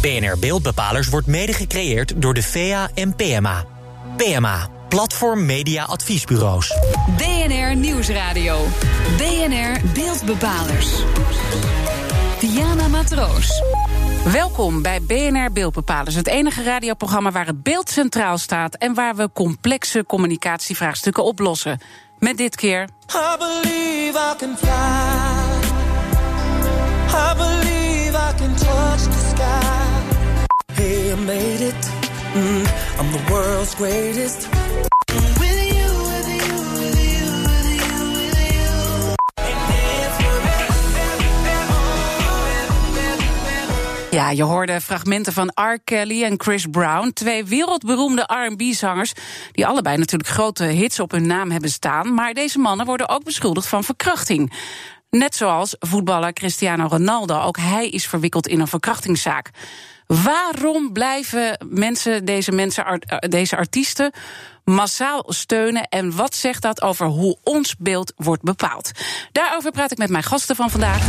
BNR Beeldbepalers wordt mede gecreëerd door de VA en PMA. PMA, Platform Media Adviesbureaus. BNR Nieuwsradio. BNR Beeldbepalers. Diana Matroos. Welkom bij BNR Beeldbepalers, het enige radioprogramma waar het beeld centraal staat en waar we complexe communicatievraagstukken oplossen. Met dit keer. I believe I can fly. I believe Can touch the sky. Hey, I made it. Mm, I'm the world's greatest. Ja, je hoorde fragmenten van R. Kelly en Chris Brown. Twee wereldberoemde RB-zangers. Die allebei natuurlijk grote hits op hun naam hebben staan. Maar deze mannen worden ook beschuldigd van verkrachting. Net zoals voetballer Cristiano Ronaldo. Ook hij is verwikkeld in een verkrachtingszaak. Waarom blijven mensen, deze, mensen, art- deze artiesten massaal steunen? En wat zegt dat over hoe ons beeld wordt bepaald? Daarover praat ik met mijn gasten van vandaag.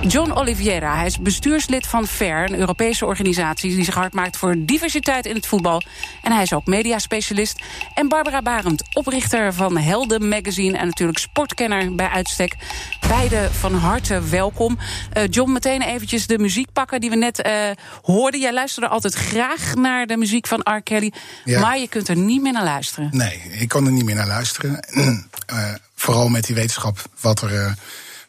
John Oliveira, hij is bestuurslid van FAIR, een Europese organisatie die zich hard maakt voor diversiteit in het voetbal. En hij is ook mediaspecialist. En Barbara Barend, oprichter van Helden Magazine en natuurlijk sportkenner bij uitstek. Beide van harte welkom. Eh, John, meteen eventjes de muziek pakken die we net eh, hoorden. Jij luisterde altijd graag naar de muziek van R. Kelly, Ja. maar je kunt er niet meer naar luisteren. Nee, ik kan er niet meer naar luisteren. Eh, vooral met die wetenschap wat, er,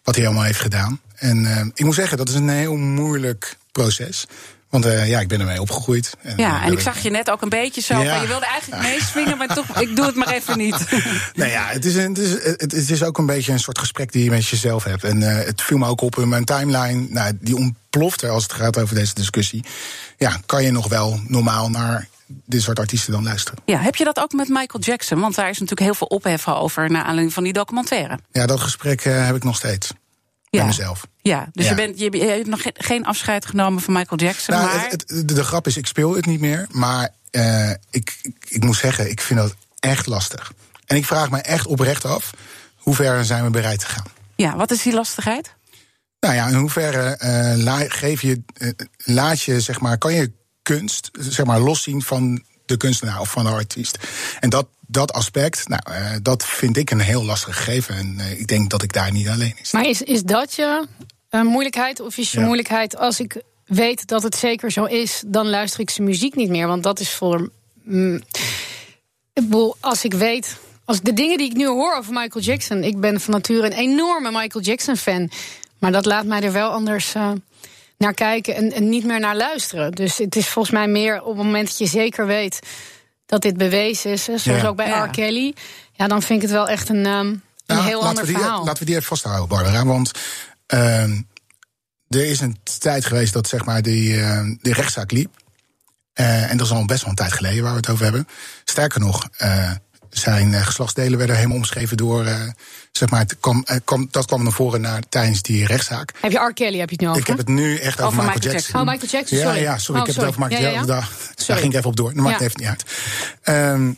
wat hij allemaal heeft gedaan. En eh, ik moet zeggen, dat is een heel moeilijk proces. Want eh, ja, ik ben ermee opgegroeid. Ja, en eh, ik zag je net ook een beetje zo Ja. van... je wilde eigenlijk meeswingen, maar toch, ik doe het maar even niet. Nou ja, het is, een, het, is, het, is ook een beetje een soort gesprek die je met jezelf hebt. En het viel me ook op in mijn timeline. Nou, die ontplofte als het gaat over deze discussie. Ja, kan je nog wel normaal naar dit soort artiesten dan luisteren? Ja, heb je dat ook met Michael Jackson? Want daar is natuurlijk heel veel ophef over... naar aanleiding van die documentaire. Ja, dat gesprek heb ik nog steeds. Ja. Bij mezelf. Ja, dus Ja. Je, bent, je, je hebt nog ge- geen afscheid genomen van Michael Jackson. Nou, maar... het, het- de, de grap is, ik speel het niet meer. Maar eh, ik, ik, ik moet zeggen, ik vind dat echt lastig. En ik vraag me echt oprecht af, hoe ver zijn we bereid te gaan? Ja, wat is die lastigheid? Nou ja, in hoeverre eh, la- geef je, eh, laat je, zeg maar, kan je kunst zeg maar, loszien van de kunstenaar of van de artiest? En dat, dat aspect, nou, eh, dat vind ik een heel lastig gegeven. En eh, ik denk dat ik daar niet alleen sta. Maar is, is dat je eh, moeilijkheid? Of is je Ja. moeilijkheid als ik weet dat het zeker zo is, dan luister ik zijn muziek niet meer? Want dat is voor. mm, als ik weet. Als de dingen die ik nu hoor over Michael Jackson. Ik ben van nature een enorme Michael Jackson-fan. Maar dat laat mij er wel anders naar kijken en, en niet meer naar luisteren. Dus het is volgens mij meer op het moment dat je zeker weet dat dit bewezen is. hè, Zoals Ja. ook bij Ja. R. Kelly. Ja, dan vind ik het wel echt een, ehm, een Nou, heel ander die, verhaal. Laten we die even vasthouden, Barbara. Want ehm, er is een tijd geweest dat zeg maar, die, eh, die rechtszaak liep. Eh, en dat is al best wel een tijd geleden waar we het over hebben. Sterker nog, eh, zijn eh, geslachtsdelen werden helemaal omschreven door. eh, zeg maar, kwam, eh, kwam, dat kwam naar voren naar, tijdens die rechtszaak. Heb je R. Kelly heb je het nu over? Ik heb het nu echt over, Over Michael, Michael Jackson. Oh, Michael Jackson, Ja, sorry. ja, sorry, Oh, ik heb het over Michael Ja, ja, Jackson. ja. Daar, daar Sorry. ging ik even op door. Dat maakt Ja. even niet uit. Ehm,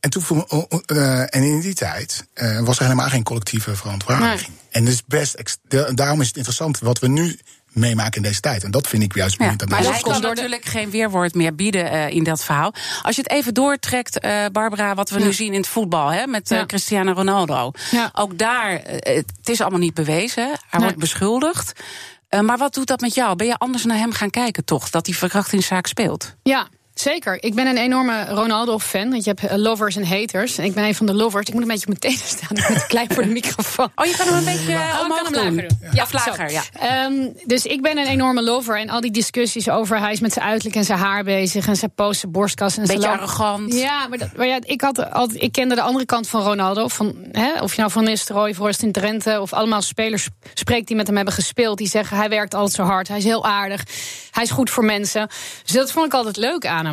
en, toen, oh, oh, en in die tijd was er helemaal geen collectieve verontwaardiging. En dus best, daarom is het interessant wat we nu meemaken in deze tijd. En dat vind ik juist Ja, maar hij kan natuurlijk geen weerwoord meer bieden eh, in dat verhaal. Als je het even doortrekt, eh, Barbara, wat we nu zien in het voetbal hè, met eh, Ja. Cristiano Ronaldo. Ja. Ook daar, het is allemaal niet bewezen. Hij Nee. wordt beschuldigd. Eh, maar wat doet dat met jou? Ben je anders naar hem gaan kijken, toch? Dat die verkrachtingszaak speelt? Ja, zeker. Ik ben een enorme Ronaldo-fan. Want je hebt eh, lovers en haters. En ik ben een van de lovers. Ik moet een beetje op mijn tenen staan. Ik ben te klein voor de microfoon. Oh, je kan hem een beetje Oh, uh, omhoog hem doen. lager doen. Ja, lager, zo. ja. Ehm, dus ik ben een enorme lover. En al die discussies over hij is met zijn uiterlijk en zijn haar bezig. En zijn post, zijn borstkas en zijn Beetje arrogant. Ja, maar, dat, maar ja, ik, had altijd, ik kende de andere kant van Ronaldo. Van, hè, of je nou van Nistelrooy, Forrest in Drenthe... of allemaal spelers spreekt die met hem hebben gespeeld... die zeggen hij werkt altijd zo hard, hij is heel aardig... hij is goed voor mensen. Dus dat vond ik altijd leuk aan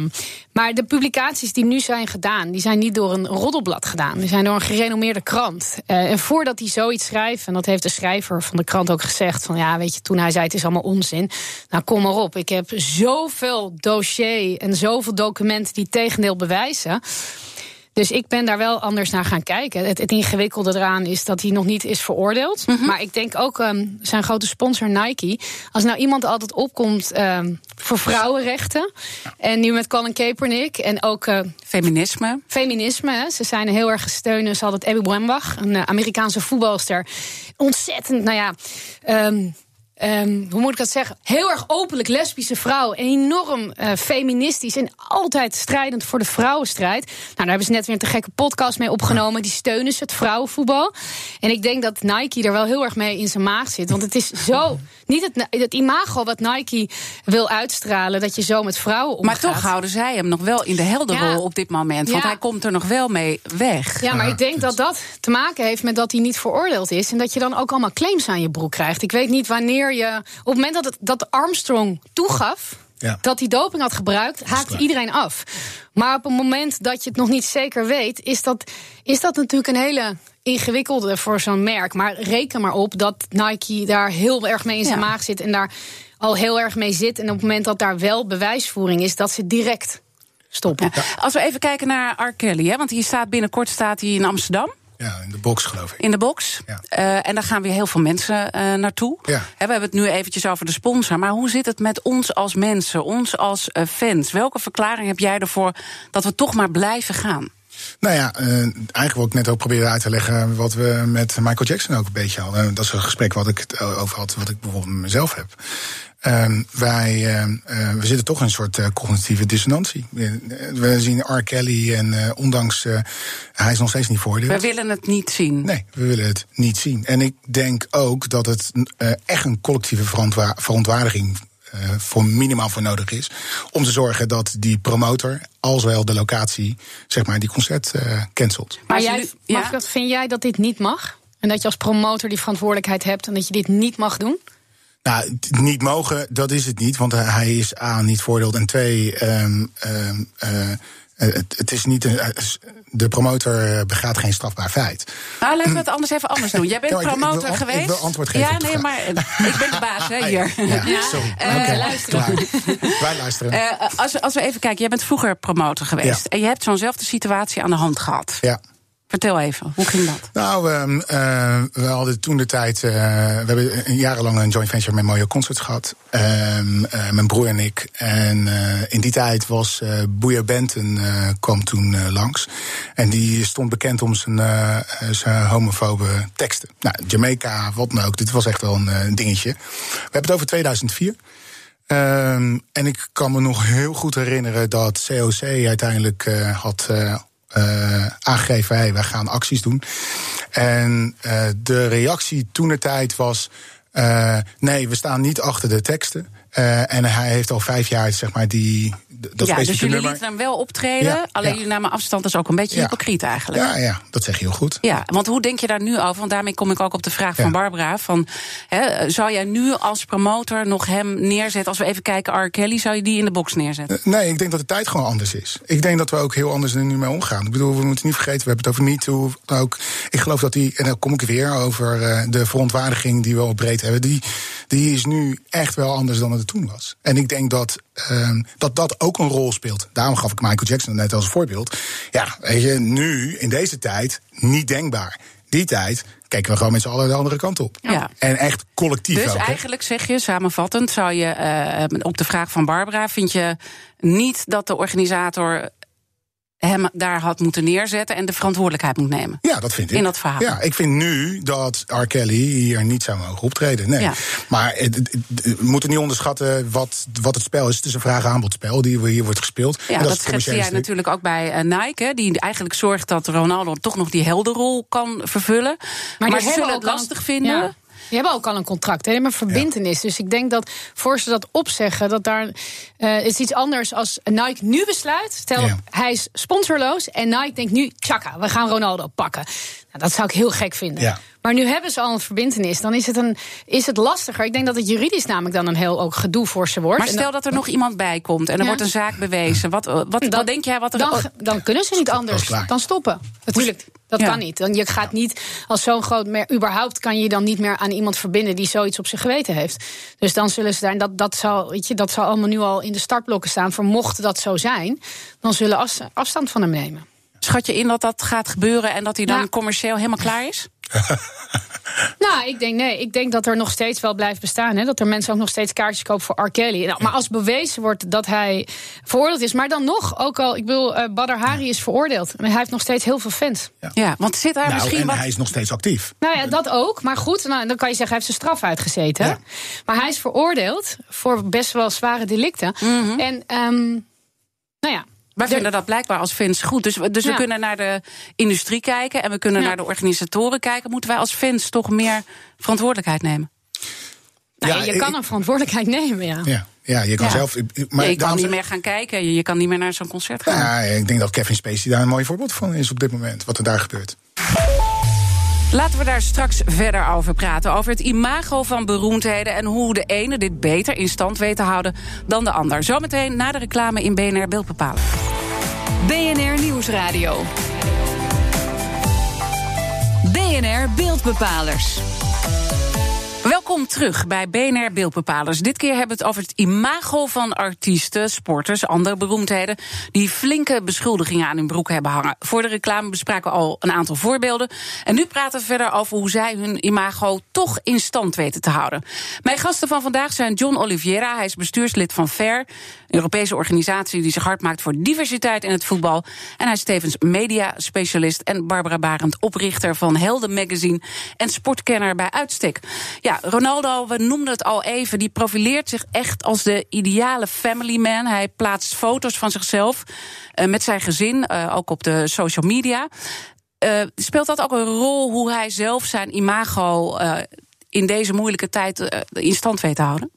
Maar de publicaties die nu zijn gedaan... die zijn niet door een roddelblad gedaan. Die zijn door een gerenommeerde krant. Eh, en voordat hij zoiets schrijft... en dat heeft de schrijver van de krant ook gezegd... van ja, weet je, toen hij zei het is allemaal onzin... nou, kom maar op. Ik heb zoveel dossier en zoveel documenten... die tegendeel bewijzen... Dus ik ben daar wel anders naar gaan kijken. Het, het ingewikkelde eraan is dat hij nog niet is veroordeeld. Mhm. Maar ik denk ook um, zijn grote sponsor Nike. Als nou iemand altijd opkomt um, voor vrouwenrechten. En nu met Colin Kaepernick. En ook uh, feminisme. Feminisme. Hè. Ze zijn heel erg gesteund. Ze hadden Abby Wambach, een uh, Amerikaanse voetbalster. Ontzettend, nou ja. Um, Um, hoe moet ik dat zeggen? Heel erg openlijk lesbische vrouw. Enorm uh, feministisch en altijd strijdend voor de vrouwenstrijd. Nou, daar hebben ze net weer een te gekke podcast mee opgenomen. Die steunen ze, het vrouwenvoetbal. En ik denk dat Nike er wel heel erg mee in zijn maag zit. Want het is zo. Niet het, het imago wat Nike wil uitstralen, dat je zo met vrouwen omgaat. Maar toch houden zij hem nog wel in de helderrol ja. op dit moment. Want ja. hij komt er nog wel mee weg. Ja, maar ik denk dat dat te maken heeft met dat hij niet veroordeeld is. En dat je dan ook allemaal claims aan je broek krijgt. Ik weet niet wanneer je. Op het moment dat, het, dat Armstrong toegaf. Ja. Dat hij doping had gebruikt, haakte iedereen af. Maar op het moment dat je het nog niet zeker weet, is dat, is dat natuurlijk een hele ingewikkelde voor zo'n merk. Maar reken maar op dat Nike daar heel erg mee in zijn ja. maag zit en daar al heel erg mee zit. En op het moment dat daar wel bewijsvoering is, dat ze direct stoppen. Ja. Als we even kijken naar R. Kelly, hè, want hier staat binnenkort staat hij in Amsterdam. Ja, in de box geloof ik. In de box. Ja. Uh, en daar gaan weer heel veel mensen uh, naartoe. Ja. He, we hebben het nu eventjes over de sponsor. Maar hoe zit het met ons als mensen, ons als uh, fans? Welke verklaring heb jij ervoor dat we toch maar blijven gaan? Nou ja, eigenlijk wil ik net ook proberen uit te leggen wat we met Michael Jackson ook een beetje hadden. Dat is een gesprek wat ik het over had, wat ik bijvoorbeeld met mezelf heb. Uh, wij uh, uh, we zitten toch in een soort uh, cognitieve dissonantie. We, we zien R. Kelly en uh, ondanks uh, hij is nog steeds niet veroordeeld. We willen het niet zien. Nee, we willen het niet zien. En ik denk ook dat het uh, echt een collectieve verontwa verontwaardiging uh, voor minimaal voor nodig is. Om te zorgen dat die promotor, als wel de locatie, zeg maar, die concert uh, cancelt. Maar jij, mag ja? dat, vind jij dat dit niet mag? En dat je als promotor die verantwoordelijkheid hebt en dat je dit niet mag doen? Nou, niet mogen, dat is het niet. Want hij is A, niet voordeeld. En twee, um, um, uh, het, het, is niet een, de promotor begaat geen strafbaar feit. Nou, laten we het anders even anders doen. Jij bent promotor ik geweest. Ik wil antwoord geven. ja, nee, maar ik ben de baas hè, hier. Ja, sorry. Eh, luisteren. Wij luisteren. Eh, als, we, als we even kijken, jij bent vroeger promotor geweest. En je hebt zo'nzelfde situatie aan de hand gehad. ja. Vertel even, hoe ging dat? Nou, um, uh, we hadden toen de tijd. Uh, we hebben jarenlang een joint venture met Mojo Concerts gehad. Um, uh, mijn broer en ik. En in die tijd was uh, Boeia Benton kwam toen langs. En die stond bekend om zijn, homofobe teksten. Nou, Jamaica, wat dan ook. Dit was echt wel een dingetje. We hebben het over 2004. Um, en ik kan me nog heel goed herinneren dat COC uiteindelijk had aangegeven, hey, wij gaan acties doen. En uh, de reactie toen de tijd was, uh, nee, we staan niet achter de teksten. Uh, en hij heeft al vijf jaar, zeg maar, die. Dat ja, dus jullie lieten hem wel optreden, Ja, alleen ja. jullie namen afstand. Dat is ook een beetje hypocriet eigenlijk. Ja, ja, dat zeg je heel goed. Ja, want hoe denk je daar nu over? Want daarmee kom ik ook op de vraag van. Barbara. Van, hè, zou jij nu als promotor nog hem neerzetten? Als we even kijken, R. Kelly, zou je die in de box neerzetten? Eh, Nee, ik denk dat de tijd gewoon anders is. Ik denk dat we ook heel anders er nu mee omgaan. Ik bedoel, we moeten niet vergeten, we hebben het over MeToo. Ook, ik geloof dat die, en dan kom ik weer over uh, de verontwaardiging die we al breed hebben. Die, die is nu echt wel anders dan het toen was. En ik denk dat um, dat, dat ook een rol speelt. Daarom gaf ik Michael Jackson net als voorbeeld. Ja, weet je, nu, in deze tijd, niet denkbaar. Die tijd keken we gewoon met z'n allen de andere kant op. Ja. En echt collectief Dus ook. hè. eigenlijk zeg je, samenvattend, zou je uh, op de vraag van Barbara, vind je niet dat de organisator hem daar had moeten neerzetten en de verantwoordelijkheid moet nemen? Ja, dat vind ik. In dat verhaal. Ja, ik vind nu dat R. Kelly hier niet zou mogen optreden. Nee. Ja. Maar we moeten niet onderschatten wat, wat het spel is. Het is een vraag-aanbodspel die hier wordt gespeeld. Ja, En dat, commerciële jij stuk. natuurlijk ook bij eh, Nike, hè, die eigenlijk zorgt dat Ronaldo toch nog die helderrol kan vervullen. Maar, die ze zullen het lastig vinden. Ja. Die hebben ook al een contract, hè, maar verbindenis. Dus ik denk dat voor ze dat opzeggen, dat daar eh is iets anders als Nike nu besluit. Stel, Ja. hij is sponsorloos en Nike denkt nu, tjaka, we gaan Ronaldo pakken. Nou, dat zou ik heel gek vinden. Ja. Maar nu hebben ze al een verbindenis. Dan is het, een, is het lastiger. Ik denk dat het juridisch namelijk dan een heel ook gedoe voor ze wordt. Maar stel dat er nog iemand bij komt en er Ja. wordt een zaak bewezen. Wat, wat, wat denk jij wat er... dan, dan kunnen ze niet anders dan stoppen. Natuurlijk, dat Ja. kan niet. Dan, je gaat niet als zo'n groot merk... überhaupt kan je dan niet meer aan iemand verbinden... die zoiets op zijn geweten heeft. Dus dan zullen ze daar... en Dat, dat, zal, weet je, dat zal allemaal nu al in de startblokken staan. Voor mocht dat zo zijn, dan zullen af, afstand van hem nemen. Schat je in dat dat gaat gebeuren en dat hij dan commercieel helemaal klaar is? Nou, ik denk nee. Ik denk dat er nog steeds wel blijft bestaan. Hè? Dat er mensen ook nog steeds kaartjes kopen voor R. Kelly. Nou, maar als bewezen wordt dat hij veroordeeld is. Maar dan nog, ook al, ik bedoel, eh Badr Hari is veroordeeld. En hij heeft nog steeds heel veel fans. Ja, want zit daar Nou, misschien en wat... hij is nog steeds actief. Nou ja, dat ook. Maar goed, nou, dan kan je zeggen, hij heeft zijn straf uitgezeten. Ja. Maar hij is veroordeeld voor best wel zware delicten. Mhm. En, ehm, nou ja. Wij de- vinden dat blijkbaar als fans goed. Dus, we- dus we Ja. kunnen naar de industrie kijken en we kunnen Ja. naar de organisatoren kijken. Moeten wij als fans toch meer verantwoordelijkheid nemen? nou, Ja, ja, je ik- kan een verantwoordelijkheid nemen, ja. Ja, ja je kan Ja. zelf. Maar je kan niet meer gaan kijken, je, je kan niet meer naar zo'n concert gaan. Ja, ik denk dat Kevin Spacey daar een mooi voorbeeld van is op dit moment. Wat er daar gebeurt. Laten we daar straks verder over praten. Over het imago van beroemdheden en hoe de ene dit beter in stand weet te houden dan de ander. Zometeen na de reclame in BNR Beeld bepalen. BNR Nieuwsradio. BNR Beeldbepalers. Welkom terug bij BNR Beeldbepalers. Dit keer hebben we het over het imago van artiesten, sporters, andere beroemdheden. die flinke beschuldigingen aan hun broek hebben hangen. Voor de reclame bespraken we al een aantal voorbeelden. En nu praten we verder over hoe zij hun imago toch in stand weten te houden. Mijn gasten van vandaag zijn John Oliveira. Hij is bestuurslid van FAIR, een Europese organisatie die zich hard maakt voor diversiteit in het voetbal. En hij is tevens media-specialist. En Barbara Barend, oprichter van Helden Magazine en sportkenner bij uitstek. Ja, Ronaldo, we noemden het al even, die profileert zich echt als de ideale family man. Hij plaatst foto's van zichzelf eh, met zijn gezin, eh, ook op de social media. Eh, speelt dat ook een rol hoe hij zelf zijn imago in deze moeilijke tijd in stand weet te houden?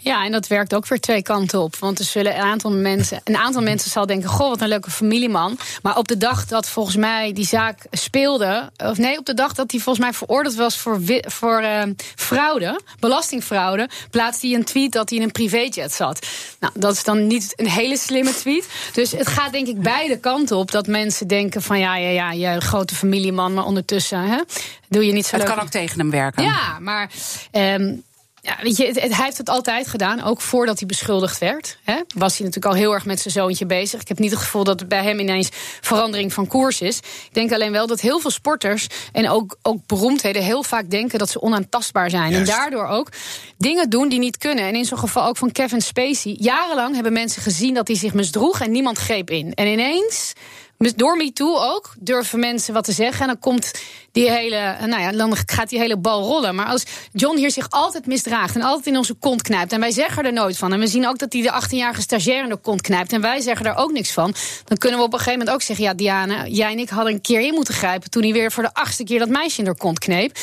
Ja, en dat werkt ook weer twee kanten op. Want er zullen een aantal mensen. Een aantal mensen zal denken: Goh, wat een leuke familieman. Maar op de dag dat volgens mij die zaak speelde. Of nee, op de dag dat hij volgens mij veroordeeld was voor, voor eh, fraude, belastingfraude. plaatste hij een tweet dat hij in een privéjet zat. Nou, dat is dan niet een hele slimme tweet. Dus het gaat denk ik beide kanten op. Dat mensen denken: van ja, ja, ja, je grote familieman. Maar ondertussen hè, doe je niet zo Het leuk. kan ook tegen hem werken. Ja, maar. ehm, ja, weet je, het- het- hij heeft het altijd gedaan, ook voordat hij beschuldigd werd. Hè, was hij natuurlijk al heel erg met zijn zoontje bezig. Ik heb niet het gevoel dat het bij hem ineens verandering van koers is. Ik denk alleen wel dat heel veel sporters en ook, ook beroemdheden heel vaak denken dat ze onaantastbaar zijn. Juist. En daardoor ook dingen doen die niet kunnen. En in zo'n geval ook van Kevin Spacey. Jarenlang hebben mensen gezien dat hij zich misdroeg en niemand greep in. En ineens. Door MeToo ook durven mensen wat te zeggen. En dan komt die hele. Nou ja, dan gaat die hele bal rollen. Maar als John hier zich altijd misdraagt. en altijd in onze kont knijpt. en wij zeggen er nooit van. en we zien ook dat hij de 18-jarige stagiair in de kont knijpt. en wij zeggen er ook niks van. dan kunnen we op een gegeven moment ook zeggen. Ja, Diana, jij en ik hadden een keer in moeten grijpen. toen hij weer voor de achtste keer dat meisje in de kont kneep.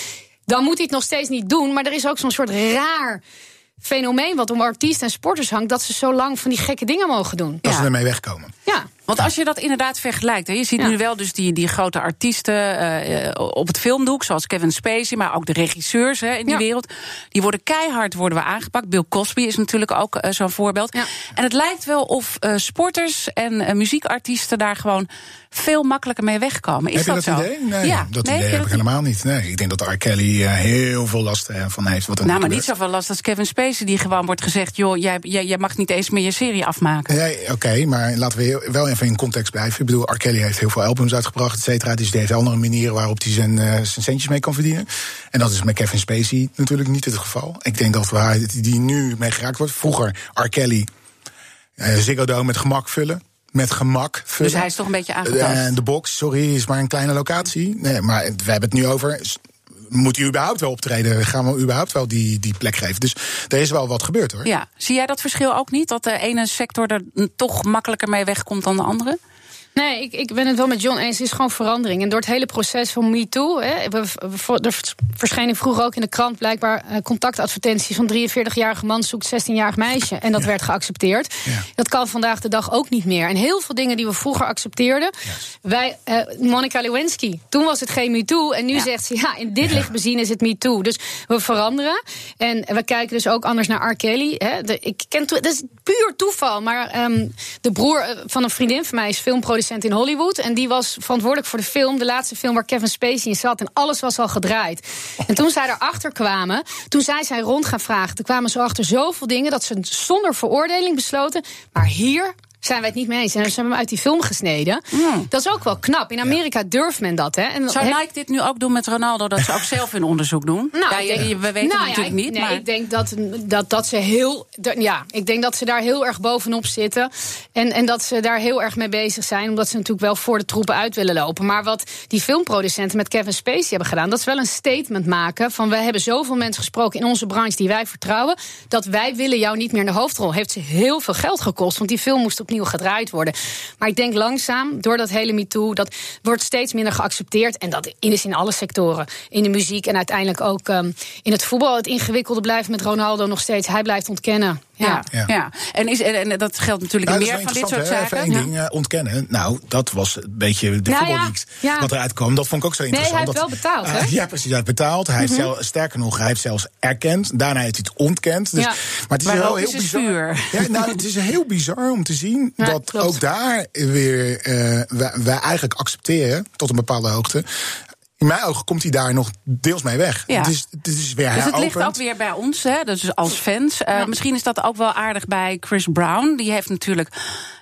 Dan moet hij het nog steeds niet doen. Maar er is ook zo'n soort raar fenomeen wat om artiesten en sporters hangt. dat ze zo lang van die gekke dingen mogen doen. Dat Ja. ze ermee wegkomen. Ja. Want als je dat inderdaad vergelijkt, hè, je ziet Ja. nu wel dus die, die grote artiesten eh, eh, op het filmdoek, zoals Kevin Spacey, maar ook de regisseurs hè, in die Ja. wereld, die worden keihard worden we aangepakt. Bill Cosby is natuurlijk ook eh, zo'n voorbeeld. Ja. En het lijkt wel of eh, sporters en muziekartiesten daar gewoon veel makkelijker mee wegkomen. Is heb je dat zo? idee? Nee, ja. dat Nee, idee heb ik dat- helemaal niet. Nee, ik denk dat R. Kelly heel veel last van heeft. Wat er Nou, maar niet zoveel last als Kevin Spacey, die gewoon wordt gezegd: joh, jij, jij, jij mag niet eens meer je serie afmaken. Nee, Oké, maar laten we heel- wel even in context blijven. Ik bedoel, R. Kelly heeft heel veel albums uitgebracht, et cetera. Dus die heeft andere manieren waarop hij zijn, eh, zijn centjes mee kan verdienen. En dat is met Kevin Spacey natuurlijk niet het geval. Ik denk dat waar die nu mee geraakt wordt. Vroeger R. Kelly, eh Ziggo Dome met gemak vullen. Met gemak vullen. Dus hij is toch een beetje aangetast. De box, sorry, is maar een kleine locatie. Nee, maar we hebben het nu over. Moet hij überhaupt wel optreden? Gaan we überhaupt wel die, die plek geven? Dus er is wel wat gebeurd hoor. Ja, zie jij dat verschil ook niet? Dat de ene sector er toch makkelijker mee wegkomt dan de andere? Nee, ik, ik ben het wel met John eens. Het is gewoon verandering. En door het hele proces van MeToo... Er verschenen vroeger ook in de krant... blijkbaar eh, contactadvertenties van 43-jarige man... zoekt 16-jarig meisje. En dat werd geaccepteerd. Ja. Dat kan vandaag de dag ook niet meer. En heel veel dingen die we vroeger accepteerden... Wij, eh, Monica Lewinsky, toen was het geen MeToo. En nu Ja. zegt ze, ja, in dit licht bezien is het MeToo. Dus we veranderen. En we kijken dus ook anders naar R. Kelly. Hè. De, ik ken dat is puur toeval. Maar ehm, de broer eh, van een vriendin van mij is filmproducent in Hollywood. En die was verantwoordelijk voor de film. De laatste film waar Kevin Spacey in zat. En alles was al gedraaid. En toen zij erachter kwamen, toen zij zij rond gaan vragen. Toen kwamen ze achter zoveel dingen dat ze zonder veroordeling besloten. Maar hier zijn wij het niet mee eens. En dan zijn we hem uit die film gesneden. Dat is ook wel knap. In Amerika durft men dat. Hè? En Zou Nike dit nu ook doen met Ronaldo? Dat ze ook zelf hun onderzoek doen? ja, je- je- we weten nou het ja, natuurlijk ik- niet. Nee, maar... ik denk dat, dat, dat ze heel. Ja, ik denk dat ze daar heel erg bovenop zitten. En, en dat ze daar heel erg mee bezig zijn. Omdat ze natuurlijk wel voor de troepen uit willen lopen. Maar wat die filmproducenten met Kevin Spacey hebben gedaan. Dat is wel een statement maken. Van we hebben zoveel mensen gesproken in onze branche die wij vertrouwen. Dat wij willen jou niet meer in de hoofdrol. Heeft ze heel veel geld gekost. Want die film moest opnieuw gedraaid worden. Maar ik denk langzaam, door dat hele MeToo. Dat wordt steeds minder geaccepteerd. En dat is in alle sectoren. In de muziek en uiteindelijk ook ehm, in het voetbal. Het ingewikkelde blijft met Ronaldo nog steeds. Hij blijft ontkennen. Ja. Ja, ja. En, is, en, en dat geldt natuurlijk Nou, meer van dit soort hè? zaken. Even één ding eh, ontkennen. Nou, dat was een beetje de Nou ja, voetballeaks ja. wat eruit kwam. Dat vond ik ook zo Nee, interessant. hij heeft dat- wel betaald, hè? Ja, precies. Hij heeft betaald. Hij heeft Mhm. zelf, sterker nog, hij heeft zelfs erkend. Daarna heeft hij het ontkend. Dus, Ja. Maar het is wel heel is, bizar. vuur. Ja, nou, het is heel bizar om te zien Ja, dat klopt. ook daar weer eh, wij, wij eigenlijk accepteren tot een bepaalde hoogte. In mijn ogen komt hij daar nog deels mee weg. Ja. Het, is, het is weer Dus het ligt ook weer bij ons, hè, dus als fans. Eh, Misschien is dat ook wel aardig bij Chris Brown. Die heeft natuurlijk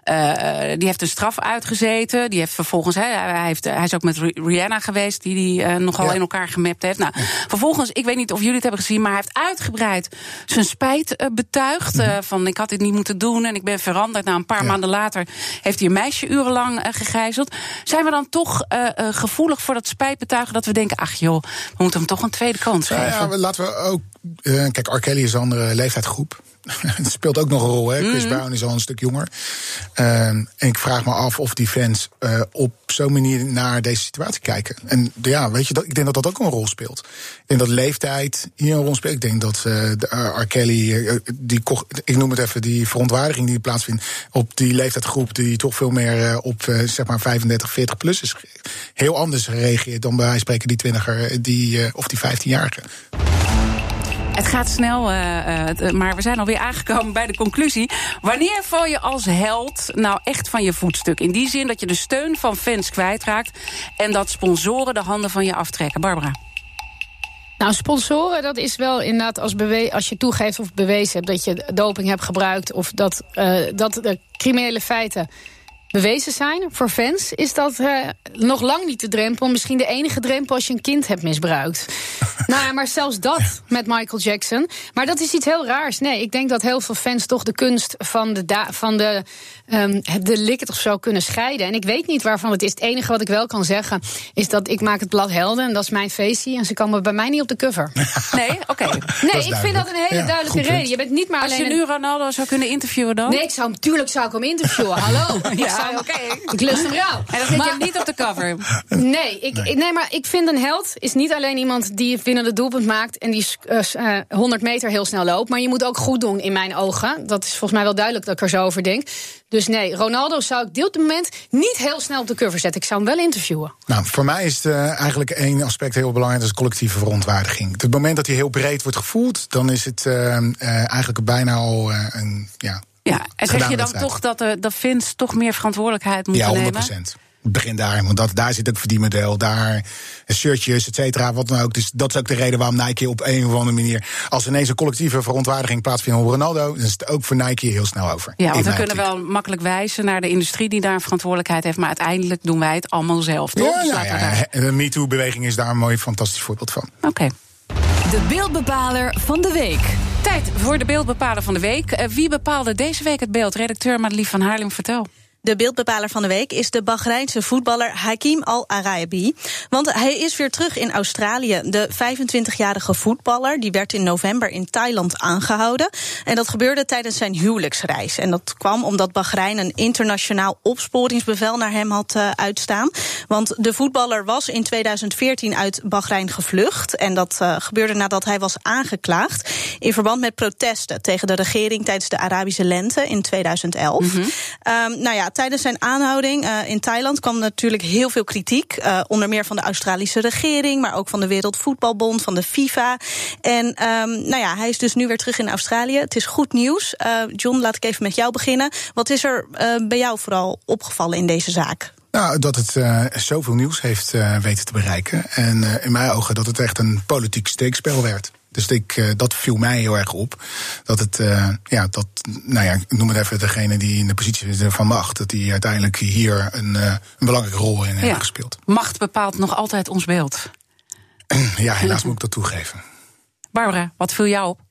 eh, die heeft een straf uitgezeten. Die heeft vervolgens, hè, hij, heeft, hij is ook met Ri- Rihanna geweest, die die eh, nogal Ja. in elkaar gemapt heeft. Nou, vervolgens, ik weet niet of jullie het hebben gezien, maar hij heeft uitgebreid zijn spijt betuigd. eh, van ik had dit niet moeten doen en ik ben veranderd. Nou, een paar Ja. maanden later heeft hij een meisje urenlang gegijzeld. Zijn we dan toch gevoelig voor dat dat we denken, ach joh, we moeten hem toch een tweede kans Nou geven? ja, laten we ook. eh, kijk, R. Kelly is een andere leeftijdsgroep. Het speelt ook nog een rol. Hè? Chris Mhm. Brown is al een stuk jonger. Ehm, en ik vraag me af of die fans eh, op zo'n manier naar deze situatie kijken. En ja, weet je, dat, ik denk dat dat ook een rol speelt. Ik denk dat leeftijd hier een rol speelt. Ik denk dat de eh, R. Kelly, die, ik noem het even, die verontwaardiging die plaatsvindt op die leeftijdsgroep, die toch veel meer op zeg maar 35, 40 plus is, heel anders reageert dan bij spreken die twintiger, die, of die 15-jarige. Het gaat snel, eh, eh, eh, maar we zijn alweer aangekomen bij de conclusie. Wanneer val je als held nou echt van je voetstuk? In die zin dat je de steun van fans kwijtraakt... en dat sponsoren de handen van je aftrekken. Barbara. Nou, sponsoren, dat is wel inderdaad als, als je toegeeft of bewezen hebt dat je doping hebt gebruikt of dat, dat de criminele feiten bewezen zijn voor fans, is dat eh, nog lang niet de drempel. Misschien de enige drempel als je een kind hebt misbruikt. nou ja, maar zelfs dat met Michael Jackson. Maar dat is iets heel raars. Nee, ik denk dat heel veel fans toch de kunst van de, da- van de, het delict of zo kunnen scheiden. En ik weet niet waarvan het is. Het enige wat ik wel kan zeggen is dat ik maak het blad helden en dat is mijn feestje. En ze komen bij mij niet op de cover. Nee? Oké. Nee, ik vind dat een hele Ja, duidelijke reden. Je bent niet maar Als alleen. je nu Ronaldo zou kunnen interviewen dan? Nee, ik zou hem, tuurlijk zou ik hem interviewen. Hallo. Ja, oké. Ik lust hem rauw. En dan zet je niet op de cover. Nee, ik, nee. nee, maar ik vind een held is niet alleen iemand die het winnende doelpunt maakt en die eh, s- eh, 100 meter heel snel loopt. Maar je moet ook goed doen in mijn ogen. Dat is volgens mij wel duidelijk dat ik er zo over denk. Dus nee, Ronaldo zou ik dit moment niet heel snel op de cover zetten. Ik zou hem wel interviewen. Nou, voor mij is het, eh, eigenlijk één aspect heel belangrijk, dat is collectieve verontwaardiging. Op het moment dat hij heel breed wordt gevoeld, dan is het eh, eh, eigenlijk bijna al eh, een. Ja, Ja, en zeg je dan toch dat, de, dat fans toch meer verantwoordelijkheid moeten ja 100 nemen? procent. Begin daar, want dat, daar zit ook verdienmodel. Daar shirtjes, et cetera, wat dan ook. Dus dat is ook de reden waarom Nike op een of andere manier... als ineens een collectieve verontwaardiging plaatsvindt op Ronaldo... dan is het ook voor Nike heel snel over. Ja, want we kunnen wel makkelijk wijzen naar de industrie die daar een verantwoordelijkheid heeft. Maar uiteindelijk doen wij het allemaal zelf, toch? Ja, ja, ja, en de MeToo-beweging is daar een mooi, fantastisch voorbeeld van. Oké. De beeldbepaler van de week. Tijd voor de beeldbepaler van de week. Eh, wie bepaalde deze week het beeld? Redacteur Madelief van Haarlem, vertel. De beeldbepaler van de week is de Bahreinse voetballer Hakim Al-Arabi. Want hij is weer terug in Australië. De 25-jarige voetballer die werd in november in Thailand aangehouden. En dat gebeurde tijdens zijn huwelijksreis. En dat kwam omdat Bahrein een internationaal opsporingsbevel naar hem had eh, uitstaan. Want de voetballer was in 2014 uit Bahrein gevlucht. En dat eh, gebeurde nadat hij was aangeklaagd. in verband met protesten tegen de regering tijdens de Arabische lente in 2011. Ehm, nou ja, tijdens zijn aanhouding eh, in Thailand kwam natuurlijk heel veel kritiek. eh, onder meer van de Australische regering, maar ook van de Wereldvoetbalbond, van de FIFA. En ehm, nou ja, hij is dus nu weer terug in Australië. Het is goed nieuws. Eh, John, laat ik even met jou beginnen. Wat is er bij jou vooral opgevallen in deze zaak? Nou, dat het eh, zoveel nieuws heeft weten te bereiken. En in mijn ogen dat het echt een politiek steekspel werd. Dus ik, uh, dat viel mij heel erg op. Dat het, uh, ja, dat, nou ja, ik noem het even degene die in de positie zit van macht, dat die uiteindelijk hier een, uh, een belangrijke rol in ja. heeft gespeeld. Macht bepaalt nog altijd ons beeld. ja, helaas moet ik dat toegeven. Barbara, wat viel jou op?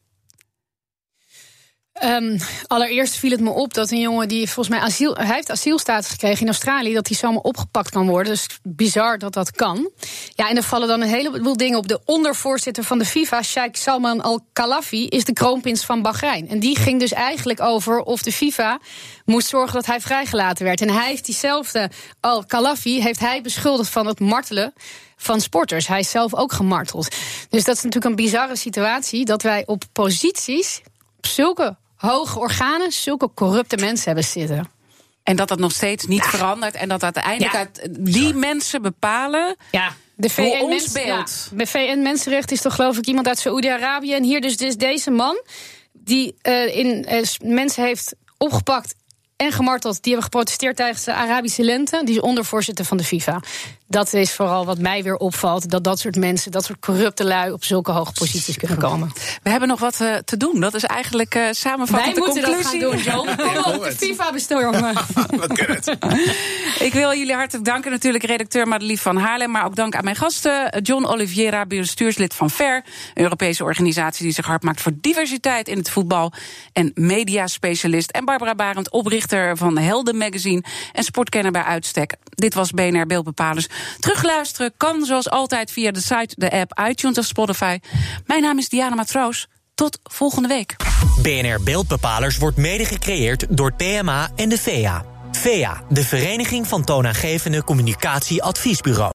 Um, allereerst viel het me op dat een jongen die volgens mij asiel, hij heeft asielstatus gekregen in Australië, dat hij zomaar opgepakt kan worden. Dus bizar dat dat kan. Ja, en er vallen dan een heleboel dingen op. De ondervoorzitter van de FIFA, Sheikh Salman Al-Khalafi, is de kroonprins van Bahrein. En die ging dus eigenlijk over of de FIFA moest zorgen dat hij vrijgelaten werd. En hij heeft diezelfde Al-Khalafi heeft hij beschuldigd van het martelen van sporters. Hij is zelf ook gemarteld. Dus dat is natuurlijk een bizarre situatie dat wij op posities op zulke hoge organen zulke corrupte mensen hebben zitten. En dat dat nog steeds niet ja. verandert. En dat uiteindelijk ja. uit die mensen bepalen. Ja. De VN, ons beeld. Ja, de VN Mensenrechten is toch geloof ik iemand uit Saoedi-Arabië. En hier dus, dus deze man die uh, in, uh, mensen heeft opgepakt en gemarteld. Die hebben geprotesteerd tijdens de Arabische lente. Die is ondervoorzitter van de FIFA. Dat is vooral wat mij weer opvalt. Dat dat soort mensen, dat soort corrupte lui... op zulke hoge posities kunnen komen. We hebben nog wat uh, te doen. Dat is eigenlijk uh, samenvattend Wij de conclusie. Wij moeten dat gaan doen, John. Kom op, de FIFA bestormen. wat het. Ik wil jullie hartelijk danken. Natuurlijk redacteur Madelief van Haarlem. Maar ook dank aan mijn gasten. John Oliveira, bestuurslid van FAIR. Een Europese organisatie die zich hard maakt voor diversiteit in het voetbal. En mediaspecialist. En Barbara Barend, oprichter van Helden Magazine. En sportkenner bij uitstek. Dit was BNR Beeldbepalers. Terugluisteren kan zoals altijd via de site, de app, iTunes of Spotify. Mijn naam is Diana Matroos. Tot volgende week. BNR Beeldbepalers wordt mede gecreëerd door PMA en de VEA. VEA, de Vereniging van Toonaangevende Communicatie Adviesbureau.